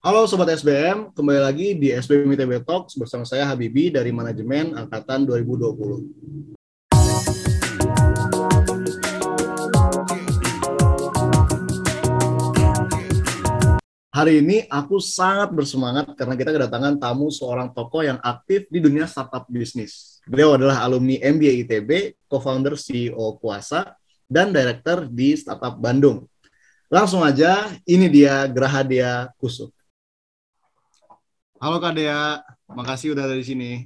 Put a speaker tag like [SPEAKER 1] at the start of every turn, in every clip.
[SPEAKER 1] Halo Sobat SBM, kembali lagi di SBM ITB Talks bersama saya Habibi dari Manajemen Angkatan 2020. Hari ini aku sangat bersemangat karena kita kedatangan tamu seorang tokoh yang aktif di dunia startup bisnis. Beliau adalah alumni MBA ITB, co-founder CEO Kuasa, dan director di Startup Bandung. Langsung aja, ini dia Grahadia Kusuk. Halo Kak Dea, makasih udah ada di sini.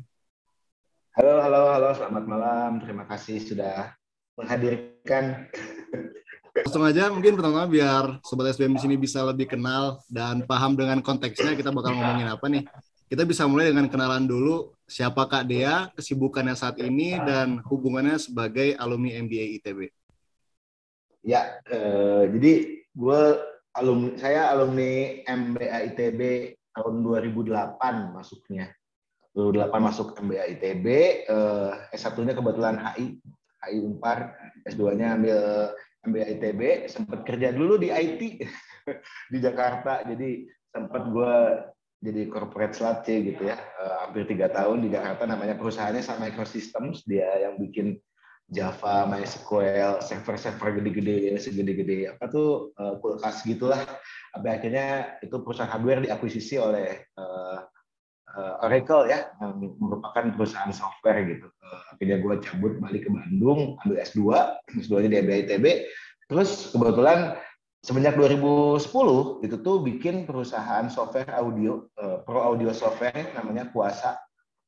[SPEAKER 2] Halo, halo, halo, selamat malam. Terima kasih sudah menghadirkan
[SPEAKER 1] Langsung aja mungkin pertama biar Sobat SBM di sini bisa lebih kenal dan paham dengan konteksnya kita bakal ngomongin apa nih. Kita bisa mulai dengan kenalan dulu siapa Kak Dea, kesibukannya saat ini, dan hubungannya sebagai alumni MBA ITB.
[SPEAKER 2] Ya, eh, jadi gue alumni, saya alumni MBA ITB tahun 2008 masuknya. 2008 masuk MBA ITB, eh, S1-nya kebetulan HI, HI Unpar, S2-nya ambil MBA ITB, sempat kerja dulu di IT di Jakarta. Jadi sempat gue jadi corporate slut gitu ya, uh, hampir tiga tahun di Jakarta. Namanya perusahaannya sama Ecosystems, dia yang bikin Java, MySQL, server-server gede-gede, segede-gede apa tuh uh, kulkas gitulah. Sampai akhirnya itu perusahaan hardware diakuisisi oleh uh, uh, Oracle ya, yang merupakan perusahaan software gitu. Akhirnya gue cabut balik ke Bandung, ambil S2, S2-nya di ITB. Terus kebetulan semenjak 2010 itu tuh bikin perusahaan software audio, uh, pro audio software namanya Kuasa.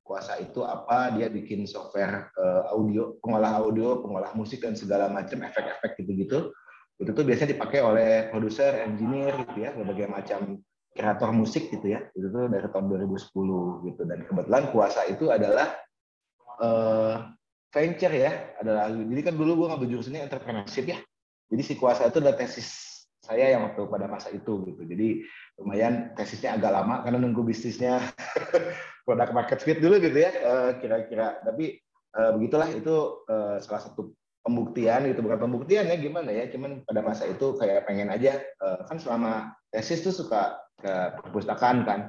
[SPEAKER 2] Kuasa itu apa? Dia bikin software uh, audio, pengolah audio, pengolah musik dan segala macam efek-efek gitu-gitu. Itu tuh biasanya dipakai oleh produser, engineer gitu ya, berbagai macam kreator musik gitu ya itu tuh dari tahun 2010 gitu dan kebetulan kuasa itu adalah uh, venture ya adalah jadi kan dulu gue ngambil jurusannya entrepreneurship ya jadi si kuasa itu adalah tesis saya yang waktu pada masa itu gitu jadi lumayan tesisnya agak lama karena nunggu bisnisnya produk market fit dulu gitu ya uh, kira-kira. Tapi uh, begitulah itu uh, salah satu pembuktian gitu. Bukan pembuktian ya gimana ya cuman pada masa itu kayak pengen aja kan selama tesis tuh suka ke perpustakaan kan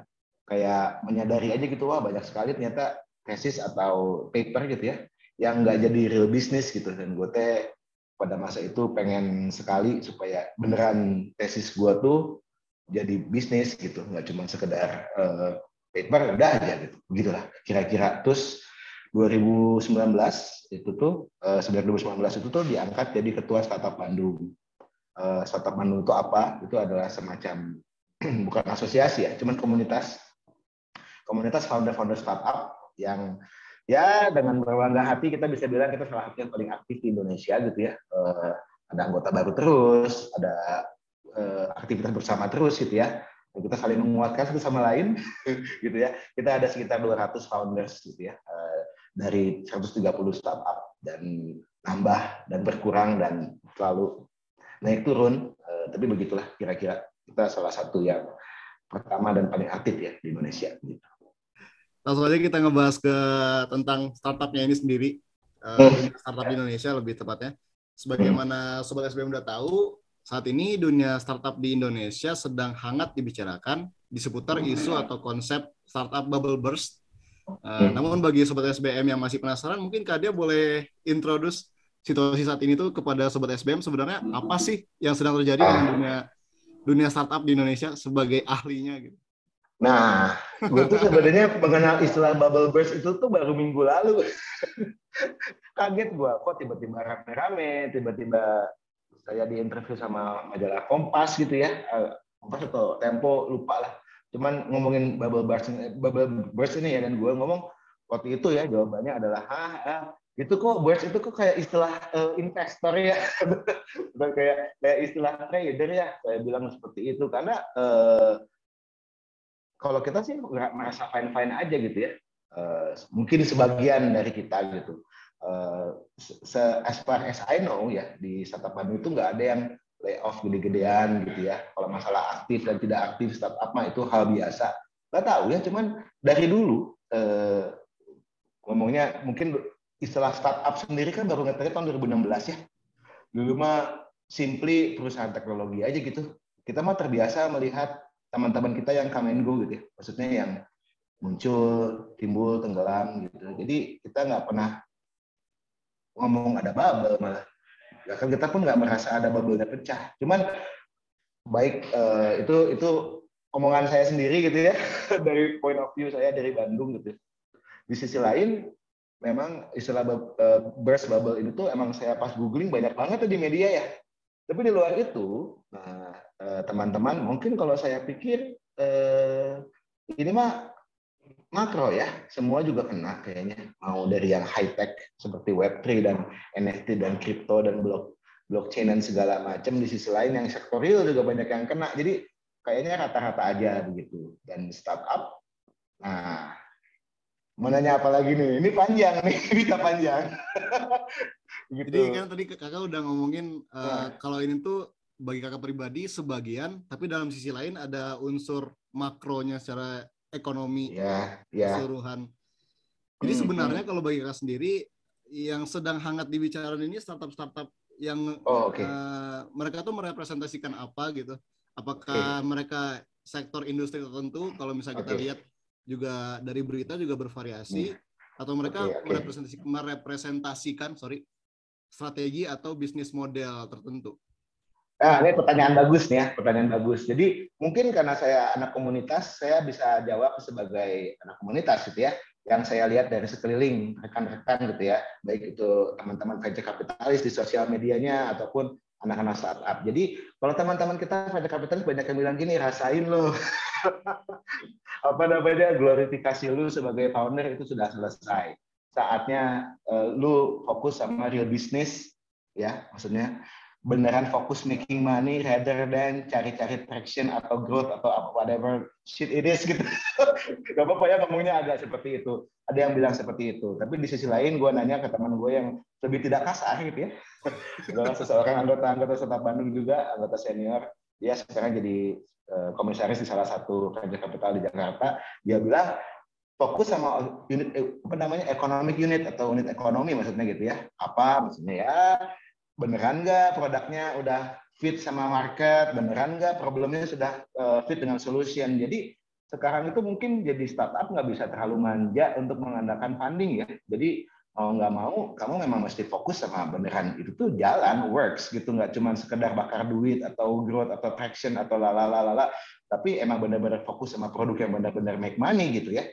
[SPEAKER 2] kayak menyadari aja gitu wah banyak sekali ternyata tesis atau paper gitu ya yang nggak jadi real business gitu. Dan gue teh pada masa itu pengen sekali supaya beneran tesis gue tuh jadi bisnis gitu nggak cuma sekedar uh, paper udah aja gitu. Begitulah kira-kira. Terus 2019 itu tuh uh, 2019 itu tuh diangkat jadi ketua startup Bandung. Uh, startup Bandung itu apa? Itu adalah semacam bukan asosiasi ya, cuman komunitas. Komunitas founder-founder startup yang ya dengan berbangga hati kita bisa bilang kita salah satu yang paling aktif di Indonesia gitu ya. Uh, ada anggota baru terus, ada uh, aktivitas bersama terus gitu ya. Kita saling menguatkan satu sama lain gitu ya. Kita ada sekitar 200 founders gitu ya. Uh, dari 130 startup dan nambah dan berkurang dan selalu naik turun. Uh, tapi begitulah kira-kira kita salah satu yang pertama dan paling aktif ya di Indonesia. Gitu.
[SPEAKER 1] Langsung aja kita ngebahas ke tentang startupnya ini sendiri, uh, startup di Indonesia lebih tepatnya. Sebagaimana Sobat SBM udah tahu, saat ini dunia startup di Indonesia sedang hangat dibicarakan di seputar isu atau konsep startup bubble burst. Uh, namun bagi Sobat SBM yang masih penasaran, mungkin Kak dia boleh introduce situasi saat ini tuh kepada Sobat SBM sebenarnya apa sih yang sedang terjadi dengan dunia dunia startup di Indonesia sebagai ahlinya gitu?
[SPEAKER 2] Nah, gue tuh sebenarnya mengenal istilah bubble burst itu tuh baru minggu lalu. Kaget gue, kok tiba-tiba rame-rame, tiba-tiba saya diinterview sama majalah Kompas gitu ya. Eh, Kompas atau Tempo, lupa lah. Cuman ngomongin bubble burst, bubble burst ini ya, dan gue ngomong waktu itu ya jawabannya adalah, ah, itu kok burst itu kok kayak istilah uh, investor ya kayak kayak istilah trader ya saya bilang seperti itu karena uh, kalau kita sih nggak merasa fine fine aja gitu ya uh, mungkin sebagian dari kita gitu uh, se as far as I know ya di startup itu nggak ada yang layoff gede-gedean gitu ya kalau masalah aktif dan tidak aktif startup mah itu hal biasa nggak tahu ya cuman dari dulu uh, ngomongnya mungkin istilah startup sendiri kan baru ngetrennya tahun 2016 ya. Dulu mah simply perusahaan teknologi aja gitu. Kita mah terbiasa melihat teman-teman kita yang come and go gitu ya. Maksudnya yang muncul, timbul, tenggelam gitu. Jadi kita nggak pernah ngomong ada bubble malah. Bahkan kita pun nggak merasa ada bubble-nya pecah. Cuman baik uh, itu itu omongan saya sendiri gitu ya dari point of view saya dari Bandung gitu. Di sisi lain memang istilah uh, burst bubble ini tuh emang saya pas googling banyak banget tuh di media ya. Tapi di luar itu, nah uh, teman-teman mungkin kalau saya pikir uh, ini mah makro ya, semua juga kena kayaknya. Mau dari yang high tech seperti Web3 dan NFT dan kripto dan blok blockchain dan segala macam di sisi lain yang sektor real juga banyak yang kena. Jadi kayaknya rata-rata aja begitu. Dan startup, nah Mau nanya apa lagi nih? Ini panjang nih, kita panjang.
[SPEAKER 1] gitu. Jadi kan tadi kakak udah ngomongin uh, nah. kalau ini tuh bagi kakak pribadi sebagian, tapi dalam sisi lain ada unsur makronya secara ekonomi
[SPEAKER 2] ya, ya.
[SPEAKER 1] keseluruhan. Jadi hmm, sebenarnya hmm. kalau bagi kakak sendiri yang sedang hangat dibicarakan ini startup-startup yang oh, okay. uh, mereka tuh merepresentasikan apa gitu? Apakah okay. mereka sektor industri tertentu? Kalau misalnya kita lihat juga dari berita juga bervariasi hmm. atau mereka okay, okay. Merepresentasi, merepresentasikan sorry strategi atau bisnis model tertentu.
[SPEAKER 2] Nah, ini pertanyaan bagus nih ya, pertanyaan bagus. Jadi mungkin karena saya anak komunitas, saya bisa jawab sebagai anak komunitas gitu ya, yang saya lihat dari sekeliling rekan-rekan gitu ya, baik itu teman-teman venture kapitalis di sosial medianya ataupun anak-anak startup. Jadi kalau teman-teman kita venture kapitalis banyak yang bilang gini, rasain loh apa namanya glorifikasi lu sebagai founder itu sudah selesai. Saatnya uh, lu fokus sama real business ya, maksudnya beneran fokus making money rather than cari-cari traction atau growth atau apa whatever shit it is gitu. Gak apa-apa ya ngomongnya agak seperti itu. Ada yang bilang seperti itu. Tapi di sisi lain gue nanya ke teman gue yang lebih tidak kasar gitu ya. Adalah seseorang anggota-anggota Setap Bandung juga, anggota senior. Dia sekarang jadi Eh, komisaris di salah satu venture capital di Jakarta, dia bilang fokus sama unit eh, apa namanya economic unit atau unit ekonomi maksudnya gitu ya. Apa maksudnya ya beneran nggak produknya udah fit sama market, beneran nggak problemnya sudah uh, fit dengan solution. Jadi sekarang itu mungkin jadi startup nggak bisa terlalu manja untuk mengandalkan funding ya. Jadi mau nggak mau kamu memang mesti fokus sama beneran. Itu tuh jalan works gitu. Nggak cuma sekedar bakar duit atau growth atau traction atau lalala tapi emang benar-benar fokus sama produk yang benar-benar make money gitu ya.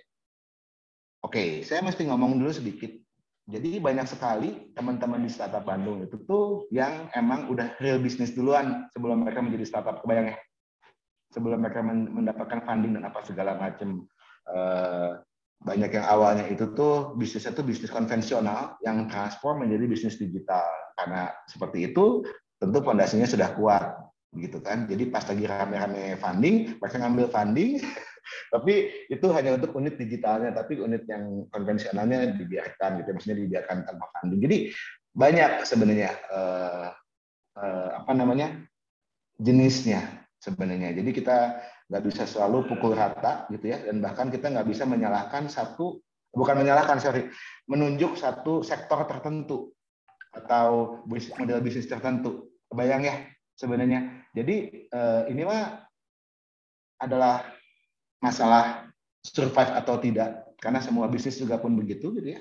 [SPEAKER 2] Oke saya mesti ngomong dulu sedikit jadi banyak sekali teman-teman di startup Bandung itu tuh yang emang udah real bisnis duluan sebelum mereka menjadi startup. Kebayang ya? Sebelum mereka mendapatkan funding dan apa segala macam eh, banyak yang awalnya itu tuh bisnisnya tuh bisnis konvensional yang transform menjadi bisnis digital. Karena seperti itu tentu fondasinya sudah kuat gitu kan. Jadi pas lagi rame-rame funding mereka ngambil funding tapi itu hanya untuk unit digitalnya tapi unit yang konvensionalnya dibiarkan gitu maksudnya dibiarkan tanpa funding. Jadi banyak sebenarnya eh, eh, apa namanya jenisnya sebenarnya. Jadi kita nggak bisa selalu pukul rata gitu ya dan bahkan kita nggak bisa menyalahkan satu bukan menyalahkan sorry menunjuk satu sektor tertentu atau model bisnis tertentu. Bayang ya sebenarnya. Jadi eh, ini mah adalah masalah survive atau tidak. Karena semua bisnis juga pun begitu gitu ya.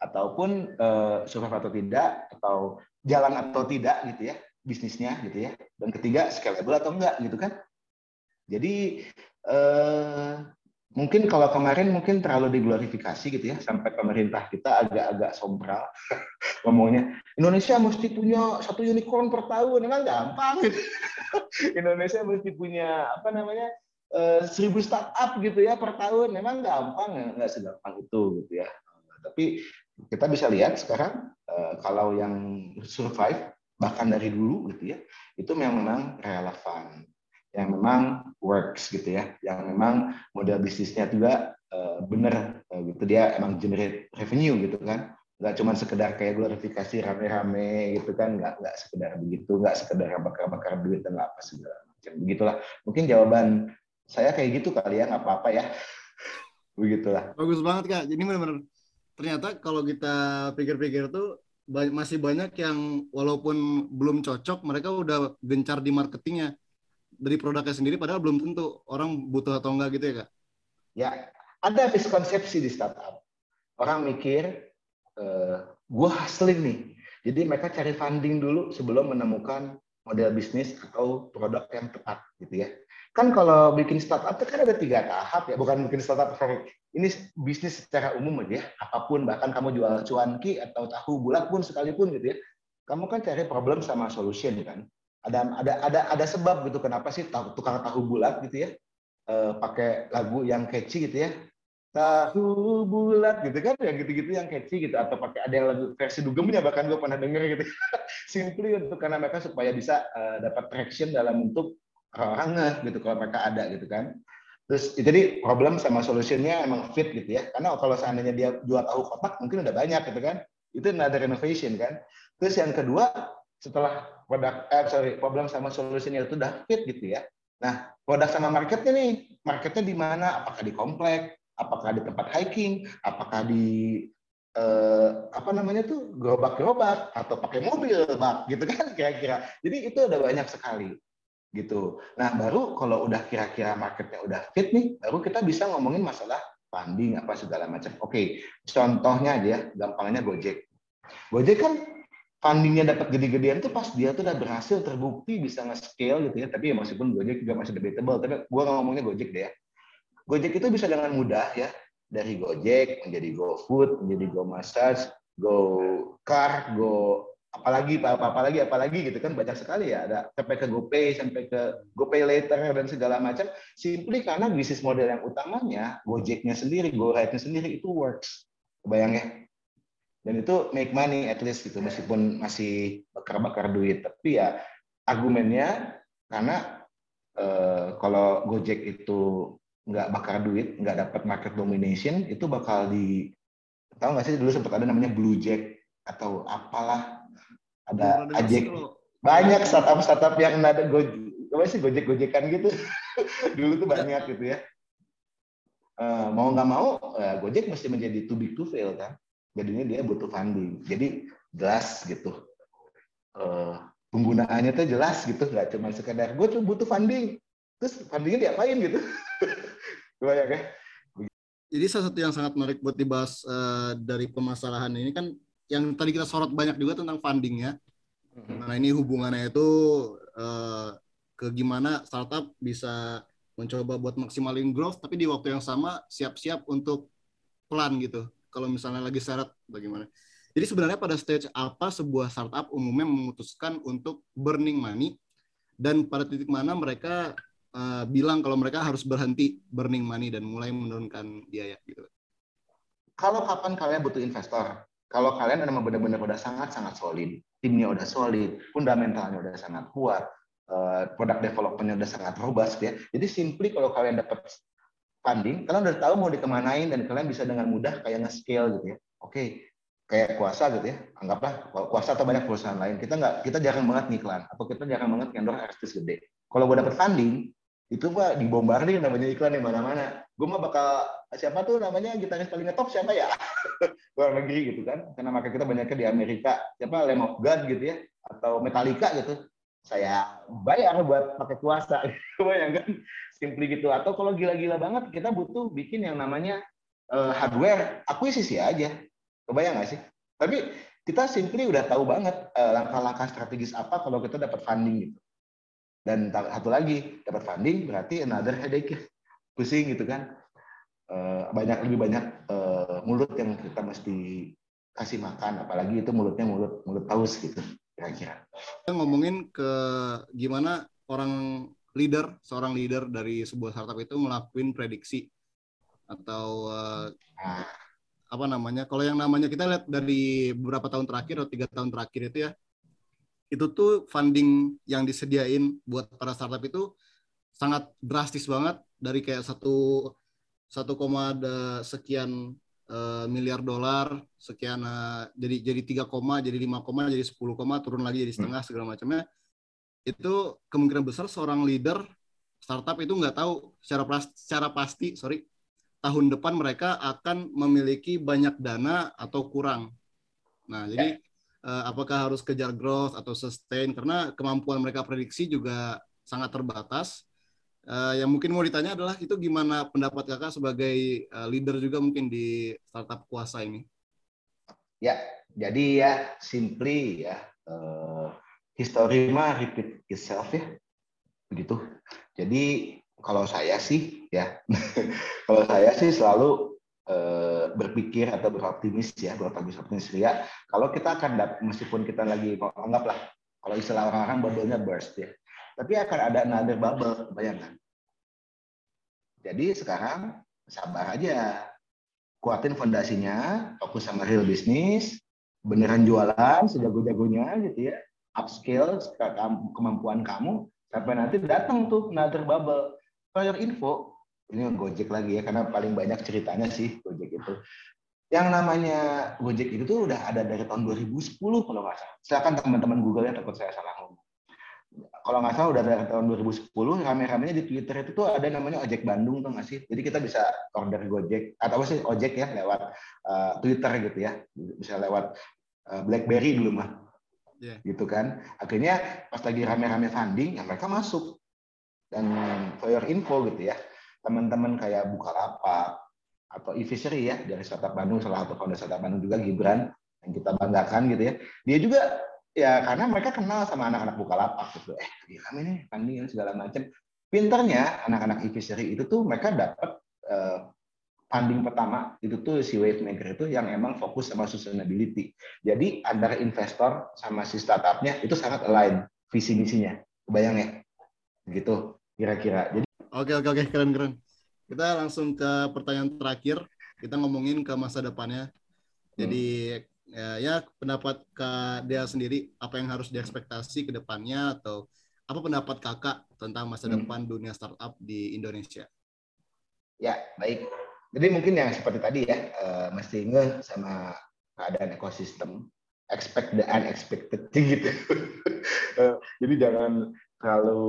[SPEAKER 2] Ataupun eh, survive atau tidak atau jalan atau tidak gitu ya bisnisnya gitu ya. Dan ketiga scalable atau enggak gitu kan. Jadi eh, mungkin kalau kemarin mungkin terlalu diglorifikasi gitu ya sampai pemerintah kita agak-agak sombral. Ngomongnya Indonesia mesti punya satu unicorn per tahun. Memang gampang. Indonesia mesti punya apa namanya seribu startup gitu ya per tahun. Memang gampang nggak segampang itu gitu ya. Tapi kita bisa lihat sekarang eh, kalau yang survive bahkan dari dulu gitu ya itu memang relevan yang memang works gitu ya, yang memang model bisnisnya juga benar uh, gitu. Dia emang generate revenue gitu kan, nggak cuma sekedar kayak glorifikasi rame-rame gitu kan, nggak nggak sekedar begitu, nggak sekedar bakar-bakar duit dan apa segala macam. Begitulah. Mungkin jawaban saya kayak gitu kali ya, nggak apa-apa ya, begitulah.
[SPEAKER 1] Bagus banget kak, jadi benar-benar ternyata kalau kita pikir-pikir tuh masih banyak yang walaupun belum cocok mereka udah gencar di marketingnya. Dari produknya sendiri padahal belum tentu orang butuh atau enggak gitu ya kak?
[SPEAKER 2] Ya ada miskonsepsi di startup. Orang mikir uh, gue hustling nih. Jadi mereka cari funding dulu sebelum menemukan model bisnis atau produk yang tepat gitu ya. Kan kalau bikin startup itu kan ada tiga tahap ya, bukan bikin startup sorry. Ini bisnis secara umum aja, apa pun bahkan kamu jual cuanki atau tahu bulat pun sekalipun gitu ya. Kamu kan cari problem sama solution kan. Ada ada ada ada sebab gitu kenapa sih tukang tahu bulat gitu ya. Eh, pakai lagu yang catchy gitu ya tahu bulat gitu kan yang gitu-gitu yang catchy gitu atau pakai ada yang lagu versi dugemnya bahkan gue pernah denger gitu simply untuk karena mereka supaya bisa uh, dapat traction dalam bentuk orang gitu kalau mereka ada gitu kan. Terus jadi problem sama solutionnya emang fit gitu ya. Karena kalau seandainya dia jual tahu kotak mungkin udah banyak gitu kan. Itu another renovation kan. Terus yang kedua setelah produk eh, sorry problem sama solutionnya itu udah fit gitu ya. Nah produk sama marketnya nih marketnya di mana? Apakah di komplek? Apakah di tempat hiking, apakah di eh, apa namanya tuh gerobak-gerobak? Atau pakai mobil bak gitu kan kira-kira. Jadi itu udah banyak sekali gitu. Nah baru kalau udah kira-kira marketnya udah fit nih, baru kita bisa ngomongin masalah funding apa segala macam. Oke, contohnya aja, gampangnya Gojek. Gojek kan fundingnya dapat gede-gedean tuh pas dia tuh udah berhasil terbukti bisa nge-scale gitu ya. Tapi ya meskipun Gojek juga masih debatable. Tapi gua ngomongnya Gojek deh ya. Gojek itu bisa dengan mudah ya dari Gojek menjadi GoFood, menjadi GoMassage, GoCar, Go apalagi apa apalagi apalagi gitu kan banyak sekali ya. Ada sampai ke GoPay sampai ke GoPay later dan segala macam simply karena bisnis model yang utamanya Gojeknya sendiri GoRide-nya sendiri itu works. Kebayang ya? Dan itu make money at least gitu meskipun masih bakar-bakar duit. Tapi ya argumennya karena eh, kalau Gojek itu nggak bakar duit, nggak dapat market domination, itu bakal di tahu nggak sih dulu sempat ada namanya Blue Jack atau apalah ada ajek banyak startup startup yang ada go apa sih gojek gojekan gitu. Dulu tuh banyak gitu ya. Uh, mau nggak mau uh, gojek mesti menjadi too big to fail kan. Jadinya dia butuh funding. Jadi jelas gitu. Uh, penggunaannya tuh jelas gitu. Nggak cuma sekedar gue tuh butuh funding. Terus fundingnya diapain gitu. Kebayang ya?
[SPEAKER 1] Jadi salah satu yang sangat menarik buat dibahas uh, dari permasalahan ini kan yang tadi kita sorot banyak juga tentang funding ya. Mm-hmm. Nah ini hubungannya itu uh, ke gimana startup bisa mencoba buat maksimalin growth tapi di waktu yang sama siap-siap untuk plan gitu. Kalau misalnya lagi syarat bagaimana? Jadi sebenarnya pada stage apa sebuah startup umumnya memutuskan untuk burning money dan pada titik mana mereka uh, bilang kalau mereka harus berhenti burning money dan mulai menurunkan biaya gitu.
[SPEAKER 2] Kalau kapan kalian butuh investor? Kalau kalian memang benar-benar udah sangat-sangat solid, timnya udah solid, fundamentalnya udah sangat kuat, uh, produk developmentnya udah sangat robust ya. Jadi simply kalau kalian dapat funding, kalian udah tahu mau dikemanain dan kalian bisa dengan mudah kayak nge-scale gitu ya. Oke, okay, kayak kuasa gitu ya anggaplah kuasa atau banyak perusahaan lain kita nggak kita jarang banget ngiklan atau kita jarang banget ngendor artis gede kalau gue dapet funding itu mah dibombardir namanya iklan di mana-mana. Gue mah bakal siapa tuh namanya gitaris paling ngetop siapa ya? Luar negeri gitu kan. Karena maka kita banyaknya di Amerika. Siapa Lamb of God gitu ya atau Metallica gitu. Saya bayar buat pakai kuasa. kan Simply gitu. Atau kalau gila-gila banget kita butuh bikin yang namanya uh, hardware akuisisi aja. Kebayang nggak sih? Tapi kita simply udah tahu banget uh, langkah-langkah strategis apa kalau kita dapat funding gitu dan satu lagi dapat funding berarti another headache pusing gitu kan. Eh, banyak lebih banyak eh, mulut yang kita mesti kasih makan. Apalagi itu mulutnya mulut mulut paus gitu kira-kira.
[SPEAKER 1] Ngomongin ke gimana orang leader seorang leader dari sebuah startup itu melakukan prediksi atau uh, nah. apa namanya kalau yang namanya kita lihat dari beberapa tahun terakhir atau tiga tahun terakhir itu ya itu tuh funding yang disediain buat para startup itu sangat drastis banget. Dari kayak satu satu koma sekian uh, miliar dolar sekian uh, jadi jadi tiga koma jadi lima koma jadi sepuluh koma turun lagi jadi setengah hmm. segala macamnya. Itu kemungkinan besar seorang leader startup itu nggak tahu secara pasti, secara pasti sorry tahun depan mereka akan memiliki banyak dana atau kurang. Nah jadi uh, apakah harus kejar growth atau sustain karena kemampuan mereka prediksi juga sangat terbatas. Uh, yang mungkin mau ditanya adalah itu gimana pendapat kakak sebagai uh, leader juga mungkin di startup kuasa ini?
[SPEAKER 2] Ya, jadi ya simply ya uh, history mah repeat itself ya, begitu. Jadi kalau saya sih ya, kalau saya sih selalu berpikir atau beroptimis ya, beroptimis ya. Kalau kita akan meskipun kita lagi anggaplah kalau istilah orang-orang bubble-nya burst ya tapi akan ada another bubble, bayangkan. Jadi sekarang sabar aja. Kuatin fondasinya, fokus sama real bisnis, beneran jualan sejago-jagonya gitu ya. Upskill kemampuan kamu sampai nanti datang tuh another bubble. Kalau info, ini Gojek lagi ya karena paling banyak ceritanya sih Gojek itu. Yang namanya Gojek itu tuh udah ada dari tahun 2010 kalau nggak salah. Silakan teman-teman Google ya takut saya salah ngomong kalau nggak salah udah dari tahun 2010 rame-ramenya di Twitter itu tuh ada namanya ojek Bandung tuh nggak sih? Jadi kita bisa order Gojek atau apa sih ojek ya lewat uh, Twitter gitu ya, bisa lewat uh, BlackBerry dulu mah, yeah. gitu kan? Akhirnya pas lagi rame-rame funding, ya mereka masuk dan for your info gitu ya, teman-teman kayak Bukalapak atau e-fishery ya dari startup Bandung salah satu founder startup Bandung juga Gibran yang kita banggakan gitu ya, dia juga ya karena mereka kenal sama anak-anak Bukalapak gitu. Eh, lagi kami nih funding segala macam. Pinternya anak-anak e-fishery itu tuh mereka dapat uh, funding pertama itu tuh si wave maker itu yang emang fokus sama sustainability. Jadi antara investor sama si startupnya itu sangat align visi misinya. Kebayang ya? Gitu kira-kira. Jadi
[SPEAKER 1] Oke oke oke keren keren. Kita langsung ke pertanyaan terakhir. Kita ngomongin ke masa depannya. Jadi hmm ya, ya pendapat Kak Dea sendiri apa yang harus diekspektasi ke depannya atau apa pendapat Kakak tentang masa hmm. depan dunia startup di Indonesia?
[SPEAKER 2] Ya, baik. Jadi mungkin yang seperti tadi ya, uh, mesti nge sama keadaan ekosistem, expect the unexpected gitu. uh, jadi jangan terlalu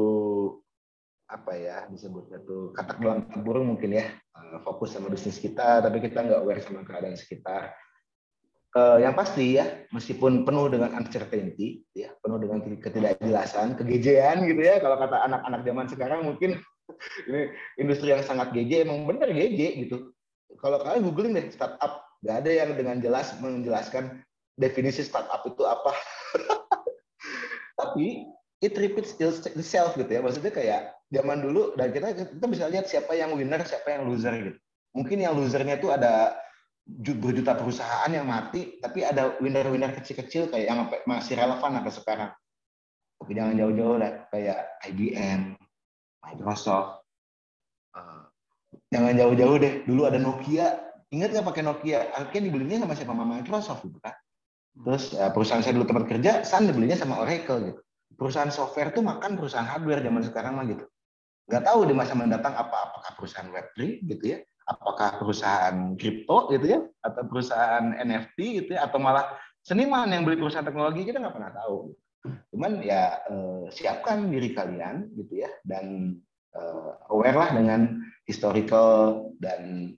[SPEAKER 2] apa ya disebutnya tuh katak dalam burung mungkin ya uh, fokus sama bisnis kita tapi kita nggak aware sama keadaan sekitar uh, yang pasti ya, meskipun penuh dengan uncertainty, ya, penuh dengan ketidakjelasan, kegejean gitu ya, kalau kata anak-anak zaman sekarang mungkin ini industri yang sangat geje, emang benar geje gitu. Kalau kalian googling deh startup, nggak ada yang dengan jelas menjelaskan definisi startup itu apa. Tapi it repeats itself gitu ya, maksudnya kayak zaman dulu dan kita kita bisa lihat siapa yang winner, siapa yang loser gitu. Mungkin yang losernya itu ada berjuta perusahaan yang mati, tapi ada winner-winner kecil-kecil kayak yang masih relevan sampai sekarang. Tapi jangan jauh-jauh lah, kayak IBM, Microsoft. Jangan jauh-jauh deh. Dulu ada Nokia. Ingat nggak pakai Nokia? Akhirnya dibelinya sama siapa? Sama Microsoft gitu kan. Terus ya, perusahaan saya dulu tempat kerja, Sun dibelinya sama Oracle gitu. Perusahaan software tuh makan perusahaan hardware zaman sekarang mah gitu. Nggak tahu di masa mendatang apa apakah perusahaan Web3 gitu ya apakah perusahaan kripto gitu ya atau perusahaan NFT gitu ya atau malah seniman yang beli perusahaan teknologi kita nggak pernah tahu. Cuman ya eh, siapkan diri kalian gitu ya dan eh, aware lah dengan historical dan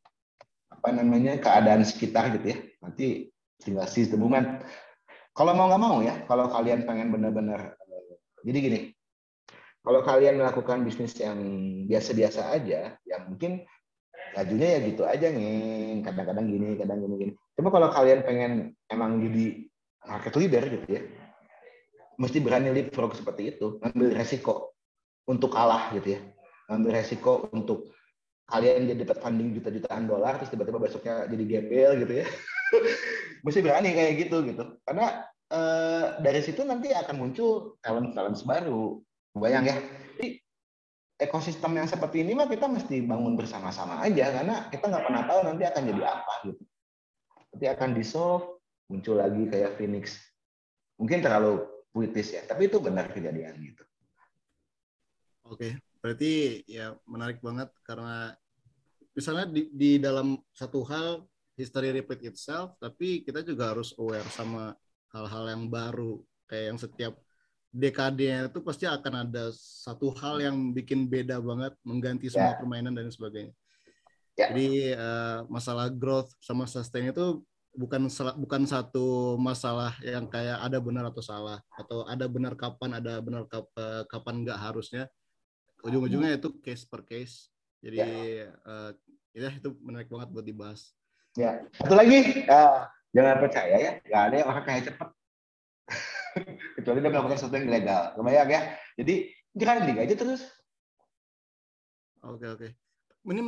[SPEAKER 2] apa namanya keadaan sekitar gitu ya. Nanti tinggal moment kalau mau nggak mau ya kalau kalian pengen benar-benar eh, jadi gini kalau kalian melakukan bisnis yang biasa-biasa aja ya mungkin lajunya ya gitu aja nih kadang-kadang gini kadang gini gini. Cuma kalau kalian pengen emang jadi market leader gitu ya mesti berani leapfrog seperti itu. Ngambil resiko untuk kalah gitu ya. Ngambil resiko untuk kalian jadi dapat funding juta-jutaan dolar terus tiba-tiba besoknya jadi gembel gitu ya. Mesti berani kayak gitu gitu. Karena eh, dari situ nanti akan muncul talent talent baru bayang ya ekosistem yang seperti ini mah kita mesti bangun bersama-sama aja karena kita nggak pernah tahu nanti akan jadi apa gitu. Nanti akan di solve muncul lagi kayak Phoenix. Mungkin terlalu puitis ya, tapi itu benar kejadian gitu.
[SPEAKER 1] Oke, berarti ya menarik banget karena misalnya di, di dalam satu hal history repeat itself, tapi kita juga harus aware sama hal-hal yang baru kayak yang setiap dekade itu pasti akan ada satu hal yang bikin beda banget, mengganti semua yeah. permainan dan sebagainya. Yeah. Jadi uh, masalah growth sama sustain itu bukan bukan satu masalah yang kayak ada benar atau salah atau ada benar kapan ada benar kap, uh, kapan nggak harusnya ujung-ujungnya itu case per case. Jadi ya. Uh, ya itu menarik banget buat dibahas.
[SPEAKER 2] Ya, satu lagi, uh, jangan percaya ya, nggak ada yang orang kaya cepat. Kecuali dia melakukan sesuatu yang ilegal. Kebayang ya. Jadi jangan liga aja terus.
[SPEAKER 1] Oke oke. Ini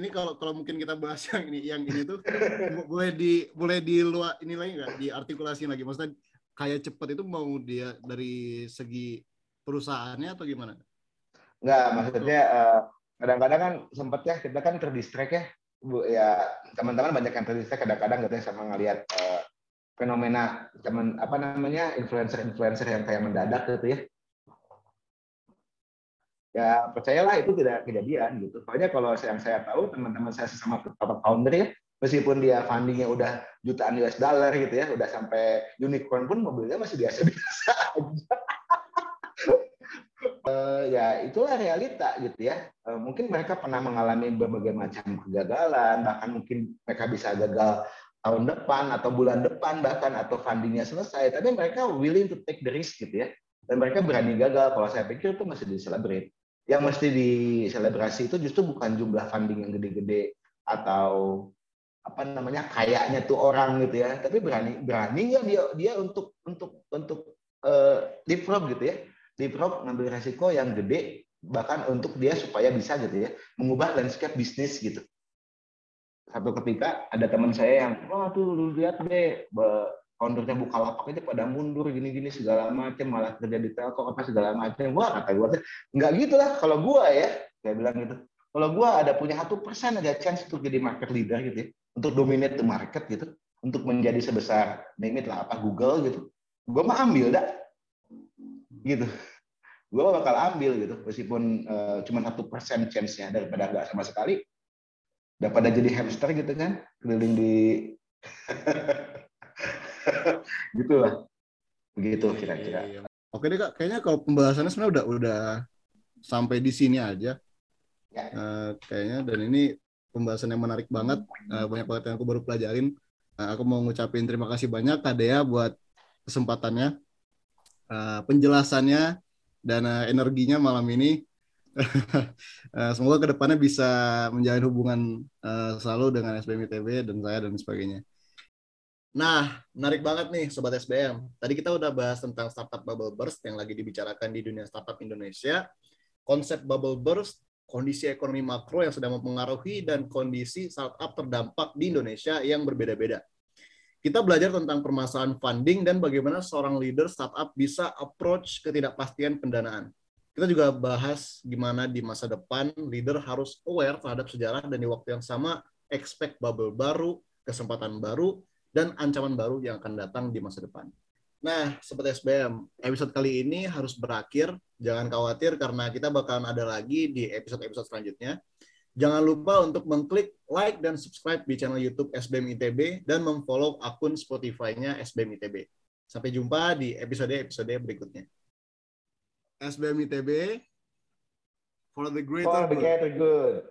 [SPEAKER 1] ini kalau kalau mungkin kita bahas yang ini yang ini tuh boleh di boleh di luar ini lagi nggak diartikulasi lagi maksudnya kayak cepat itu mau dia dari segi perusahaannya atau gimana?
[SPEAKER 2] Enggak, maksudnya uh, kadang-kadang kan sempat ya kita kan terdistrek ya bu ya teman-teman banyak yang terdistrek kadang-kadang gitu ya sama ngelihat uh, fenomena teman apa namanya influencer-influencer yang kayak mendadak gitu ya. Ya percayalah itu tidak kejadian gitu. Soalnya kalau yang saya tahu teman-teman saya sesama founder ya meskipun dia fundingnya udah jutaan US dollar gitu ya udah sampai unicorn pun mobilnya masih biasa-biasa aja. Uh, ya itulah realita gitu ya. Uh, mungkin mereka pernah mengalami berbagai macam kegagalan, bahkan mungkin mereka bisa gagal tahun depan atau bulan depan bahkan atau fundingnya selesai, tapi mereka willing to take the risk gitu ya. Dan mereka berani gagal. Kalau saya pikir itu masih diselebrate. Yang mesti diselebrasi itu justru bukan jumlah funding yang gede-gede atau apa namanya kayaknya tuh orang gitu ya tapi berani beraninya dia dia untuk untuk untuk uh, develop gitu ya Liprop ngambil resiko yang gede bahkan untuk dia supaya bisa gitu ya mengubah landscape bisnis gitu. Satu ketika ada teman saya yang wah tuh lu lihat deh foundernya lapak aja pada mundur gini-gini segala macam malah kerja di telkom apa segala macam wah kata gue nggak gitu lah kalau gue ya saya bilang gitu. Kalau gue ada punya satu persen ada chance untuk jadi market leader gitu ya untuk dominate the market gitu untuk menjadi sebesar name it lah apa Google gitu gue mah ambil dah. Gitu. Gue bakal ambil gitu meskipun uh, cuma satu persen chance-nya daripada nggak sama sekali daripada jadi hamster gitu kan keliling di gitu lah begitu iya, kira-kira
[SPEAKER 1] iya. oke deh kak kayaknya kalau pembahasannya sebenarnya udah udah sampai di sini aja ya. uh, kayaknya dan ini pembahasan yang menarik banget uh, banyak banget yang aku baru pelajarin uh, aku mau ngucapin terima kasih banyak kak Dea buat kesempatannya uh, penjelasannya dan uh, energinya malam ini. Uh, semoga ke depannya bisa menjalin hubungan uh, selalu dengan SBM ITB dan saya dan sebagainya. Nah, menarik banget nih Sobat SBM. Tadi kita udah bahas tentang startup bubble burst yang lagi dibicarakan di dunia startup Indonesia. Konsep bubble burst, kondisi ekonomi makro yang sedang mempengaruhi, dan kondisi startup terdampak di Indonesia yang berbeda-beda kita belajar tentang permasalahan funding dan bagaimana seorang leader startup bisa approach ketidakpastian pendanaan. Kita juga bahas gimana di masa depan leader harus aware terhadap sejarah dan di waktu yang sama expect bubble baru, kesempatan baru, dan ancaman baru yang akan datang di masa depan. Nah, seperti SBM, episode kali ini harus berakhir. Jangan khawatir karena kita bakalan ada lagi di episode-episode selanjutnya. Jangan lupa untuk mengklik like dan subscribe di channel YouTube SBM ITB dan memfollow akun Spotify-nya SBM ITB. Sampai jumpa di episode-episode berikutnya. SBM ITB for the greater
[SPEAKER 2] for the greater good.